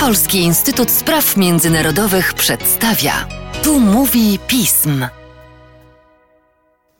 Polski Instytut Spraw Międzynarodowych przedstawia. Tu mówi pism.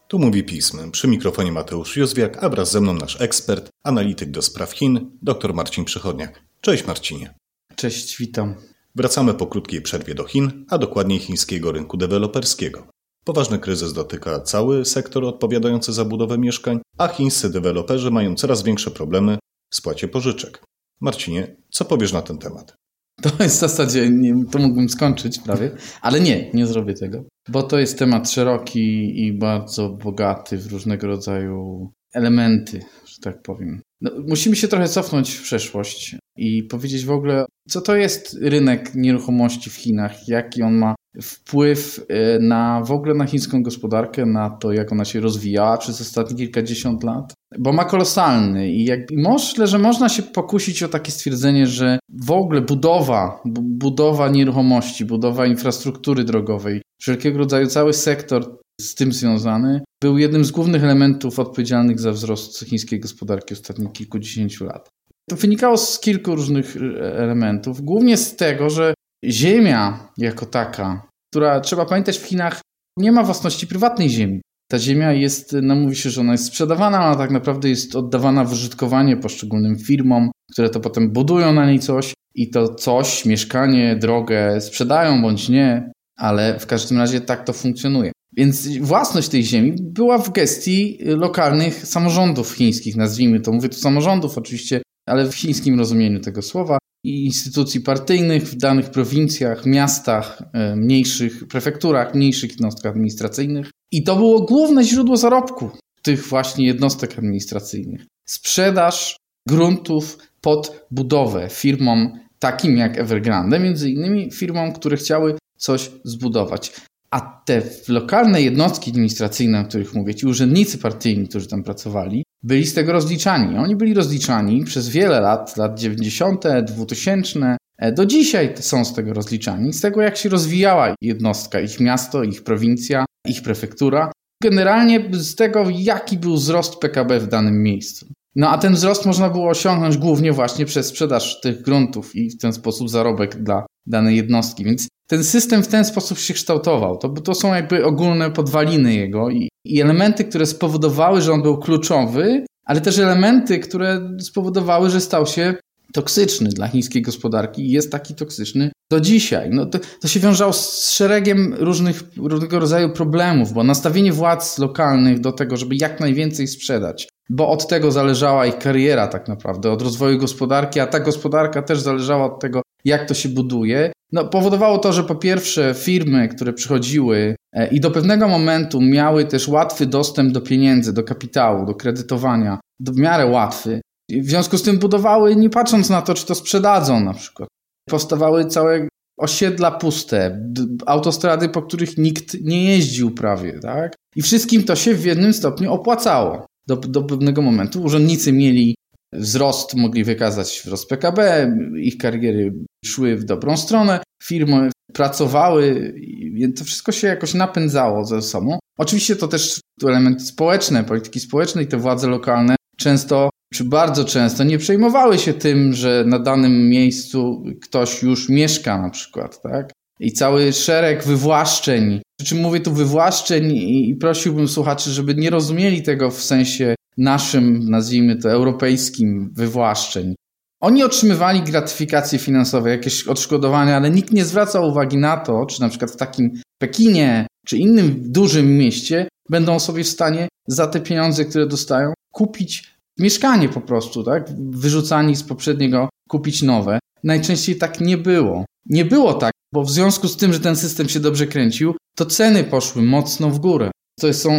Tu mówi pism. Przy mikrofonie Mateusz Józwiak, a wraz ze mną nasz ekspert, analityk do spraw Chin, dr Marcin Przychodniak. Cześć Marcinie. Cześć, witam. Wracamy po krótkiej przerwie do Chin, a dokładniej chińskiego rynku deweloperskiego. Poważny kryzys dotyka cały sektor odpowiadający za budowę mieszkań, a chińscy deweloperzy mają coraz większe problemy w spłacie pożyczek. Marcinie, co powiesz na ten temat? To jest w zasadzie, nie, to mógłbym skończyć prawie, ale nie, nie zrobię tego, bo to jest temat szeroki i bardzo bogaty w różnego rodzaju elementy, że tak powiem. No, musimy się trochę cofnąć w przeszłość i powiedzieć w ogóle, co to jest rynek nieruchomości w Chinach, jaki on ma wpływ y, na w ogóle na chińską gospodarkę, na to, jak ona się rozwijała przez ostatnie kilkadziesiąt lat, bo ma kolosalny i, jak, i myślę, że można się pokusić o takie stwierdzenie, że w ogóle budowa, budowa nieruchomości, budowa infrastruktury drogowej, wszelkiego rodzaju cały sektor z tym związany, był jednym z głównych elementów odpowiedzialnych za wzrost chińskiej gospodarki ostatnich kilkudziesięciu lat. To wynikało z kilku różnych e, elementów, głównie z tego, że ziemia jako taka, która trzeba pamiętać w Chinach, nie ma własności prywatnej ziemi. Ta ziemia jest, no mówi się, że ona jest sprzedawana, a tak naprawdę jest oddawana w użytkowanie poszczególnym firmom, które to potem budują na niej coś i to coś, mieszkanie, drogę sprzedają bądź nie, ale w każdym razie tak to funkcjonuje. Więc własność tej ziemi była w gestii lokalnych samorządów chińskich, nazwijmy to. Mówię tu samorządów oczywiście, ale w chińskim rozumieniu tego słowa i instytucji partyjnych w danych prowincjach, miastach, e, mniejszych prefekturach, mniejszych jednostkach administracyjnych. I to było główne źródło zarobku tych właśnie jednostek administracyjnych. Sprzedaż gruntów pod budowę firmom takim jak Evergrande, między innymi firmom, które chciały coś zbudować. A te lokalne jednostki administracyjne, o których mówię, ci urzędnicy partyjni, którzy tam pracowali, byli z tego rozliczani. Oni byli rozliczani przez wiele lat, lat 90., 2000, e, do dzisiaj są z tego rozliczani, z tego jak się rozwijała jednostka, ich miasto, ich prowincja, ich prefektura. Generalnie z tego, jaki był wzrost PKB w danym miejscu. No a ten wzrost można było osiągnąć głównie właśnie przez sprzedaż tych gruntów i w ten sposób zarobek dla danej jednostki. Więc ten system w ten sposób się kształtował. To, to są jakby ogólne podwaliny jego i, i elementy, które spowodowały, że on był kluczowy, ale też elementy, które spowodowały, że stał się toksyczny dla chińskiej gospodarki i jest taki toksyczny do dzisiaj. No to, to się wiązało z szeregiem różnych, różnego rodzaju problemów, bo nastawienie władz lokalnych do tego, żeby jak najwięcej sprzedać, bo od tego zależała ich kariera tak naprawdę, od rozwoju gospodarki, a ta gospodarka też zależała od tego, jak to się buduje. No, powodowało to, że po pierwsze firmy, które przychodziły e, i do pewnego momentu miały też łatwy dostęp do pieniędzy, do kapitału, do kredytowania, w miarę łatwy. W związku z tym budowały, nie patrząc na to, czy to sprzedadzą na przykład. Powstawały całe osiedla puste, autostrady, po których nikt nie jeździł prawie, tak? I wszystkim to się w jednym stopniu opłacało. Do, do pewnego momentu urzędnicy mieli wzrost, mogli wykazać wzrost PKB, ich kariery szły w dobrą stronę, firmy pracowały, więc to wszystko się jakoś napędzało ze sobą. Oczywiście to też elementy społeczne, polityki społecznej, te władze lokalne często czy bardzo często nie przejmowały się tym, że na danym miejscu ktoś już mieszka na przykład, tak? I cały szereg wywłaszczeń. Przy czym mówię tu wywłaszczeń i prosiłbym słuchaczy, żeby nie rozumieli tego w sensie naszym, nazwijmy to, europejskim wywłaszczeń. Oni otrzymywali gratyfikacje finansowe, jakieś odszkodowania, ale nikt nie zwracał uwagi na to, czy na przykład w takim Pekinie, czy innym dużym mieście będą sobie w stanie za te pieniądze, które dostają, kupić mieszkanie po prostu, tak? Wyrzucani z poprzedniego, kupić nowe. Najczęściej tak nie było. Nie było tak, bo w związku z tym, że ten system się dobrze kręcił, to ceny poszły mocno w górę. To są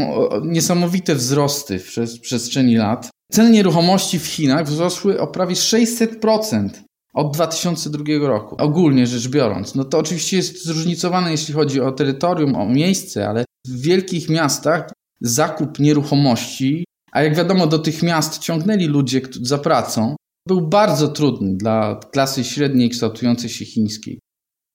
niesamowite wzrosty w przestrzeni lat. Ceny nieruchomości w Chinach wzrosły o prawie 600% od 2002 roku, ogólnie rzecz biorąc. No to oczywiście jest zróżnicowane, jeśli chodzi o terytorium, o miejsce, ale w wielkich miastach zakup nieruchomości, a jak wiadomo, do tych miast ciągnęli ludzie za pracą, był bardzo trudny dla klasy średniej kształtującej się chińskiej.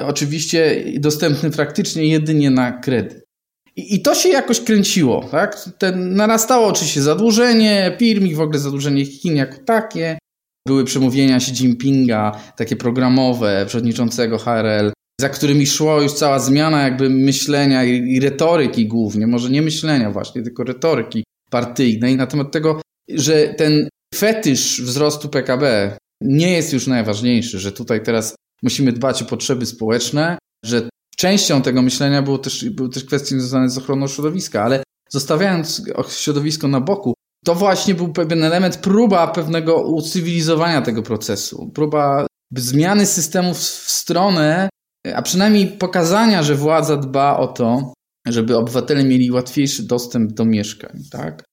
Oczywiście dostępny praktycznie jedynie na kredyt. I, to się jakoś kręciło, tak? Ten, narastało oczywiście zadłużenie firm i w ogóle zadłużenie Chin jako takie. były przemówienia Xi Jinpinga, takie programowe, przewodniczącego HRL, za którymi szła już cała zmiana jakby myślenia i, i retoryki głównie, może nie myślenia właśnie, tylko retoryki partyjnej na temat tego, że ten fetysz wzrostu PKB nie jest już najważniejszy, że tutaj teraz musimy dbać o potrzeby społeczne, że częścią tego myślenia było też, były też kwestie związane z ochroną środowiska, ale zostawiając środowisko na boku, to właśnie był pewien element, próba pewnego ucywilizowania tego procesu, próba zmiany systemu w stronę, a przynajmniej pokazania, że władza dba o to, żeby obywatele mieli łatwiejszy dostęp do mieszkań, tak?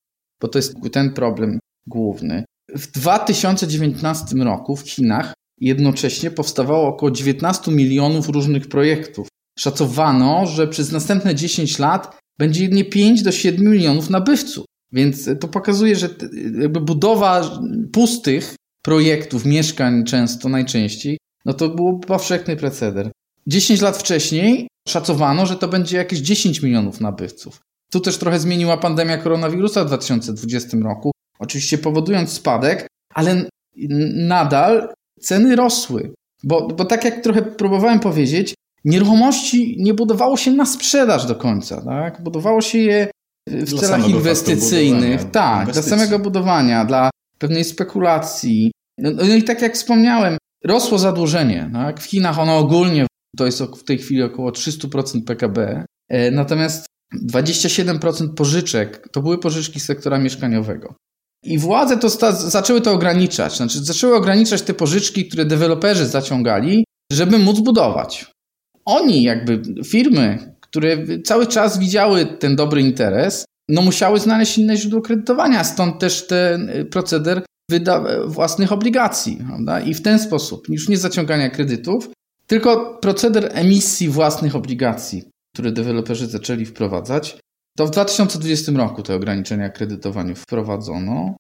Bo to jest ten problem główny. W 2019 roku w Chinach jednocześnie powstawało około 19 milionów różnych projektów. Szacowano, że przez następne 10 lat będzie jedynie 5 do 7 milionów nabywców. Więc to pokazuje, że budowa pustych projektów, mieszkań często, najczęściej, no to był powszechny proceder. 10 lat wcześniej szacowano, że to będzie jakieś 10 milionów nabywców. Tu też trochę zmieniła pandemia koronawirusa w 2020 roku, oczywiście powodując spadek, ale nadal ceny rosły. Bo, bo tak jak trochę próbowałem powiedzieć, nieruchomości nie budowało się na sprzedaż do końca. Tak? Budowało się je w dla celach inwestycyjnych. Tak, inwestycji. dla samego budowania, dla pewnej spekulacji. No, no, i tak jak wspomniałem, rosło zadłużenie. Tak? W Chinach ono ogólnie to jest w tej chwili około 300% PKB. E, natomiast 27% pożyczek to były pożyczki z sektora mieszkaniowego. I władze to zaczęły to ograniczać. Znaczy, zaczęły ograniczać te pożyczki, które deweloperzy zaciągali, żeby móc budować. Oni, jakby firmy, które cały czas widziały ten dobry interes, no musiały znaleźć inne źródło kredytowania, stąd też ten y, proceder wyda własnych obligacji. Prawda? I w ten sposób, już nie zaciągania kredytów, tylko proceder emisji własnych obligacji, które deweloperzy zaczęli wprowadzać. To w 2020 roku te ograniczenia kredytowaniu wprowadzono.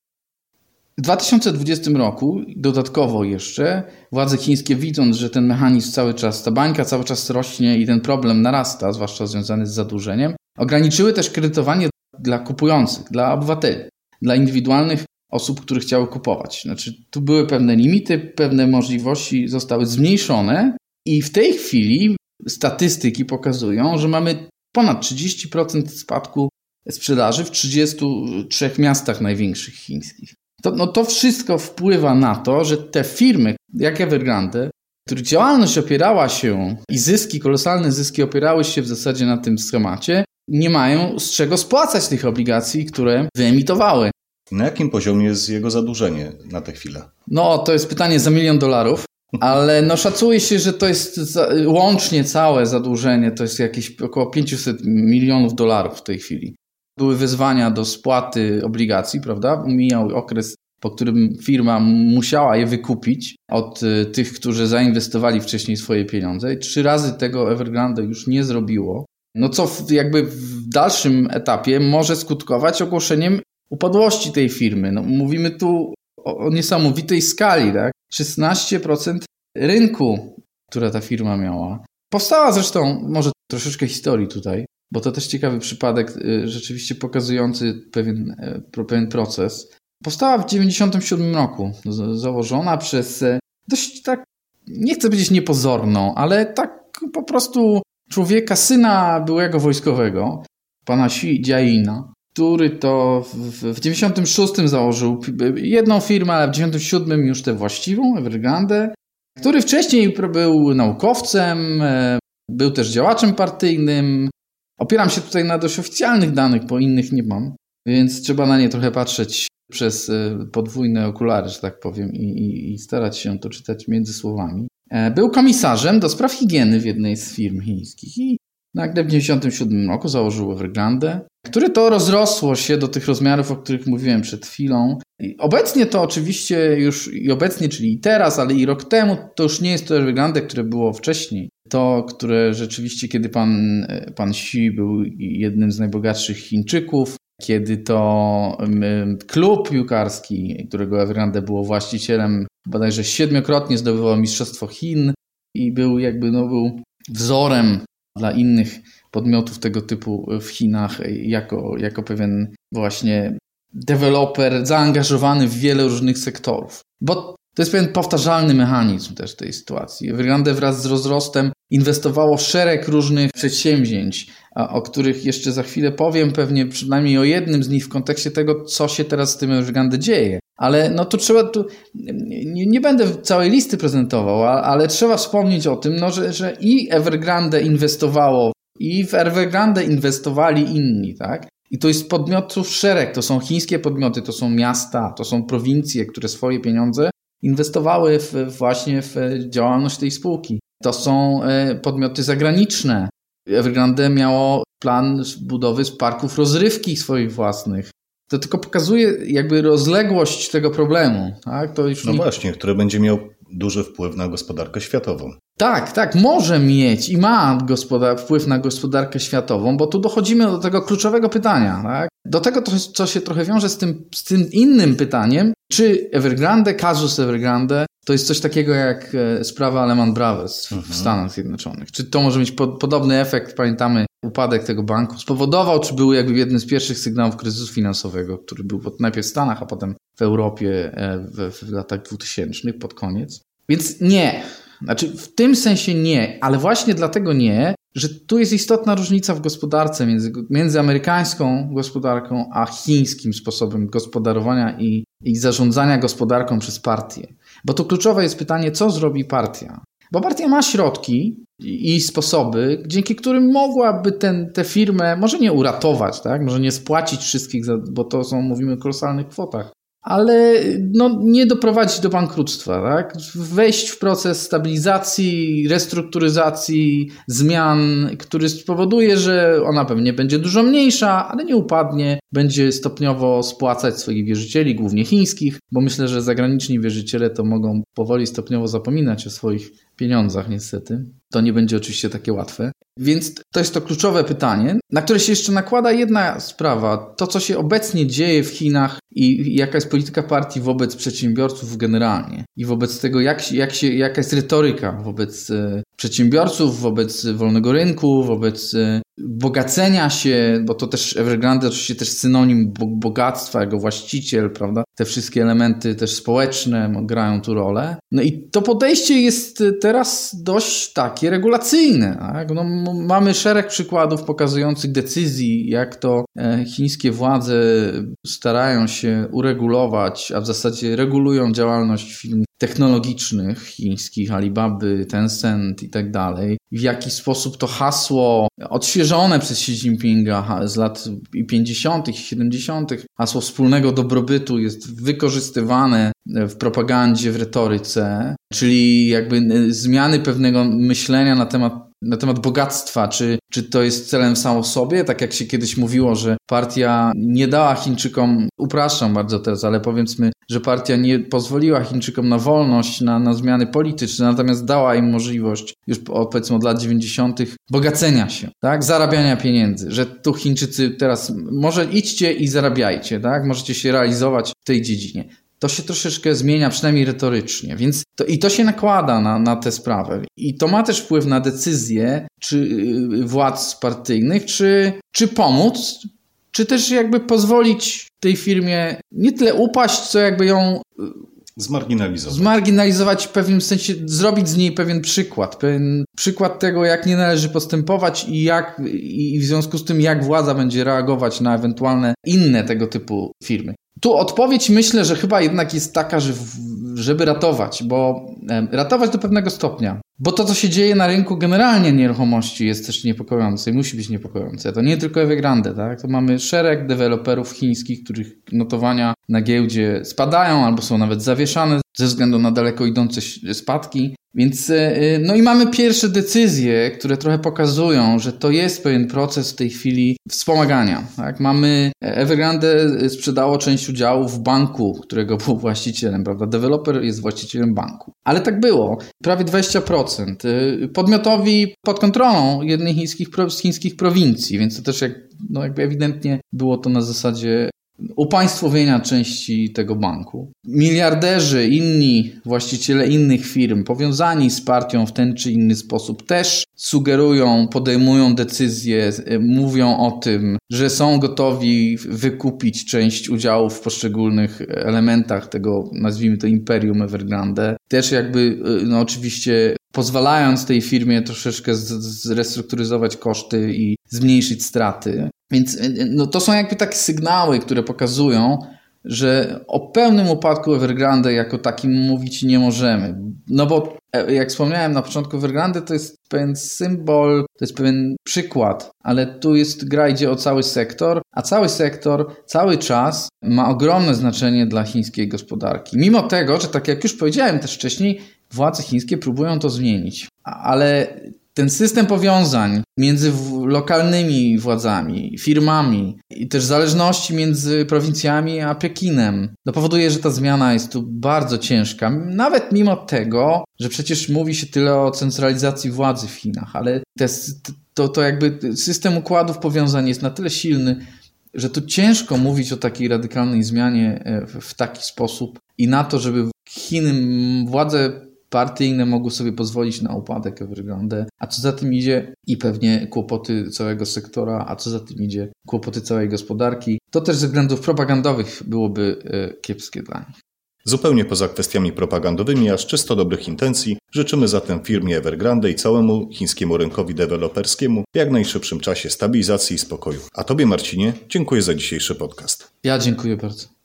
W 2020 roku dodatkowo jeszcze władze chińskie widząc, że ten mechanizm cały czas, ta bańka cały czas rośnie i ten problem narasta, zwłaszcza związany z zadłużeniem, ograniczyły też kredytowanie dla kupujących, dla obywateli, dla indywidualnych osób, które chciały kupować. Znaczy, tu były pewne limity, pewne możliwości zostały zmniejszone i w tej chwili statystyki pokazują, że mamy ponad 30% spadku sprzedaży w 33 miastach największych chińskich. To, no to wszystko wpływa na to, że te firmy, jak Evergrande, których działalność opierała się i zyski, kolosalne zyski opierały się w zasadzie na tym schemacie, nie mają z czego spłacać tych obligacji, które wyemitowały. Na jakim poziomie jest jego zadłużenie na tę chwilę? No, to jest pytanie za milion dolarów, ale no szacuje się, że to jest za, łącznie całe zadłużenie, to jest jakieś około 500 milionów dolarów w tej chwili były wyzwania do spłaty obligacji, prawda? Mijał okres, po którym firma musiała je wykupić od y, tych, którzy zainwestowali wcześniej swoje pieniądze. I trzy razy tego Evergrande już nie zrobiło. No co w, jakby w dalszym etapie może skutkować ogłoszeniem upadłości tej firmy. No, mówimy tu o, o niesamowitej skali, tak? 16% rynku, które ta firma miała. Powstała zresztą, może troszeczkę historii tutaj, bo to też ciekawy przypadek, y, rzeczywiście pokazujący pewien, e, pewien proces. Powstała w 1997 roku, założona przez e, dość tak, nie chcę powiedzieć niepozorną, ale tak po prostu człowieka, syna byłego wojskowego, pana Xi Jiaina, który to w, w 96 założył jedną firmę, ale w 97 już tę właściwą, Evergrande, który wcześniej był naukowcem, e, był też działaczem partyjnym, Opieram się tutaj na dość oficjalnych danych, bo innych nie mam, więc trzeba na nie trochę patrzeć przez e, podwójne okulary, że tak powiem, i, i, i starać się to czytać między słowami. E, był komisarzem do spraw higieny w jednej z firm chińskich i nagle w 1997 roku założył Evergrande, które to rozrosło się do tych rozmiarów, o których mówiłem przed chwilą. I obecnie to oczywiście już i obecnie, czyli i teraz, ale i rok temu, to już nie jest to Evergrande, które było wcześniej to, które rzeczywiście, kiedy pan, pan Xi był jednym z najbogatszych Chińczyków, kiedy to klub piłkarski, którego Evergrande było właścicielem, bodajże siedmiokrotnie zdobywał Mistrzostwo Chin i był jakby no, był wzorem dla innych podmiotów tego typu w Chinach jako, jako pewien właśnie deweloper zaangażowany w wiele różnych sektorów. Bo To jest pewien powtarzalny mechanizm też tej sytuacji. Evergrande wraz z rozrostem inwestowało w szereg różnych przedsięwzięć, o których jeszcze za chwilę powiem, pewnie przynajmniej o jednym z nich w kontekście tego, co się teraz z tym Evergrande dzieje. Ale no tu trzeba, tu, nie, nie będę całej listy prezentował, ale trzeba wspomnieć o tym, no, że, że i Evergrande inwestowało, i w Evergrande inwestowali inni, tak? I to jest podmiotów szereg, to są chińskie podmioty, to są miasta, to są prowincje, które swoje pieniądze inwestowały w, właśnie w działalność tej spółki. To są e, podmioty zagraniczne. Evergrande miało plan budowy parków rozrywki swoich własnych. To tylko pokazuje jakby rozległość tego problemu. Tak? To już no nie... właśnie, który będzie miał duży wpływ na gospodarkę światową. Tak, tak, może mieć i ma gospodar- wpływ na gospodarkę światową, bo tu dochodzimy do tego kluczowego pytania. Tak? Do tego, co się trochę wiąże z tym, z tym innym pytaniem, czy Evergrande, kazus Evergrande, to jest coś takiego jak e, sprawa Lehman Brothers w mhm. Stanach Zjednoczonych. Czy to może mieć po, podobny efekt, pamiętamy, upadek tego banku spowodował, czy był jakby jednym z pierwszych sygnałów kryzysu finansowego, który był najpierw w Stanach, a potem w Europie e, w, w latach 2000 pod koniec. Więc nie. Znaczy w tym sensie nie, ale właśnie dlatego nie, że tu jest istotna różnica w gospodarce między, między amerykańską gospodarką a chińskim sposobem gospodarowania i, i zarządzania gospodarką przez partię. Bo tu kluczowe jest pytanie, co zrobi partia. Bo partia ma środki i sposoby, dzięki którym mogłaby ten, tę firmę może nie uratować, tak? może nie spłacić wszystkich, bo to są, mówimy o kolosalnych kwotach, ale no, nie doprowadzić do bankructwa, tak? wejść w proces stabilizacji, restrukturyzacji, zmian, który spowoduje, że ona pewnie będzie dużo mniejsza, ale nie upadnie, będzie stopniowo spłacać swoich wierzycieli, głównie chińskich, bo myślę, że zagraniczni wierzyciele to mogą powoli stopniowo zapominać o swoich pieniądzach, niestety. To nie będzie oczywiście takie łatwe. Więc to jest to kluczowe pytanie, na które się jeszcze nakłada jedna sprawa. To, co się obecnie dzieje w Chinach i jaka jest polityka partii wobec przedsiębiorców generalnie i wobec tego, jak, jak się, jaka jest retoryka wobec e, przedsiębiorców, wobec wolnego rynku, wobec e, bogacenia się, bo to też Evergrande oczywiście też synonim bogactwa, jego właściciel, prawda? Te wszystkie elementy też społeczne grają tu rolę. No i to podejście jest teraz dość takie regulacyjne. Tak? No, mamy szereg przykładów pokazujących decyzji, jak to e, chińskie władze starają się uregulować, a w zasadzie regulują działalność firm technologicznych chińskich, Alibaby, Tencent i tak dalej, w jaki sposób to hasło odświeżone przez Xi Jinpinga z lat 50. i 70., hasło wspólnego dobrobytu jest wykorzystywane w propagandzie, w retoryce, czyli jakby zmiany pewnego myślenia na temat na temat bogactwa, czy, czy to jest celem samo w sobie, tak jak się kiedyś mówiło, że partia nie dała Chińczykom, upraszczam bardzo teraz, ale powiedzmy, że partia nie pozwoliła Chińczykom na wolność, na, na zmiany polityczne, natomiast dała im możliwość już od, powiedzmy od lat 90. bogacenia się, tak, zarabiania pieniędzy, że tu Chińczycy teraz może idźcie i zarabiajcie, tak, możecie się realizować w tej dziedzinie to się troszeczkę zmienia, przynajmniej retorycznie. Więc to, I to się nakłada na, na tę sprawę. I to ma też wpływ na decyzje czy y, władz partyjnych, czy, czy pomóc, czy też jakby pozwolić tej firmie nie tyle upaść, co jakby ją y, Zmarginalizować. Zmarginalizować w pewnym sensie, zrobić z niej pewien przykład. Pewien przykład tego, jak nie należy postępować i jak, i w związku z tym, jak władza będzie reagować na ewentualne inne tego typu firmy. Tu odpowiedź myślę, że chyba jednak jest taka, że żeby ratować, bo ratować do pewnego stopnia. Bo to, co się dzieje na rynku generalnie nieruchomości jest też niepokojące i musi być niepokojące. To nie tylko Evergrande, tak? To mamy szereg deweloperów chińskich, których notowania na giełdzie spadają albo są nawet zawieszane ze względu na daleko idące spadki. Więc e, e, no i mamy pierwsze decyzje, które trochę pokazują, że to jest pewien proces w tej chwili wspomagania. Tak? Mamy e, Evergrande sprzedało część udziałów w banku, którego był właścicielem, prawda? Deweloper jest właścicielem banku. Ale tak było. Prawie 20%. Podmiotowi pod kontrolą jednej chińskich, z chińskich prowincji, więc to też jak, no jakby ewidentnie było to na zasadzie upaństwowienia części tego banku. Miliarderzy, inni właściciele innych firm, powiązani z partią w ten czy inny sposób, też sugerują, podejmują decyzje, mówią o tym, że są gotowi wykupić część udziałów w poszczególnych elementach tego, nazwijmy to, imperium Evergrande. Też jakby, no oczywiście pozwalając tej firmie troszeczkę zrestrukturyzować koszty i zmniejszyć straty. Więc no, to są jakby takie sygnały, które pokazują, że o pełnym upadku Evergrande jako takim mówić nie możemy. No bo e, jak wspomniałem na początku, Evergrande to jest pewien symbol, to jest pewien przykład, ale tu jest gra idzie o cały sektor, a cały sektor cały czas ma ogromne znaczenie dla chińskiej gospodarki. Mimo tego, że tak jak już powiedziałem też wcześniej, władze chińskie próbują to zmienić, ale ten system powiązań między lokalnymi władzami, firmami i też zależności między prowincjami a Pekinem no powoduje, że ta zmiana jest tu bardzo ciężka. Nawet mimo tego, że przecież mówi się tyle o centralizacji władzy w Chinach, ale te, to, to jakby system układów powiązań jest na tyle silny, że tu ciężko mówić o takiej radykalnej zmianie e, w taki sposób i na to, żeby Chiny, władze partyjne mogły sobie pozwolić na upadek Evergrande, a co za tym idzie i pewnie kłopoty całego sektora, a co za tym idzie kłopoty całej gospodarki. To też ze względów propagandowych byłoby e, kiepskie dla nich. Zupełnie poza kwestiami propagandowymi, aż czysto dobrych intencji, życzymy zatem firmie Evergrande i całemu chińskiemu rynkowi deweloperskiemu w jak najszybszym czasie stabilizacji i spokoju. A Tobie, Marcinie, dziękuję za dzisiejszy podcast. Ja dziękuję bardzo.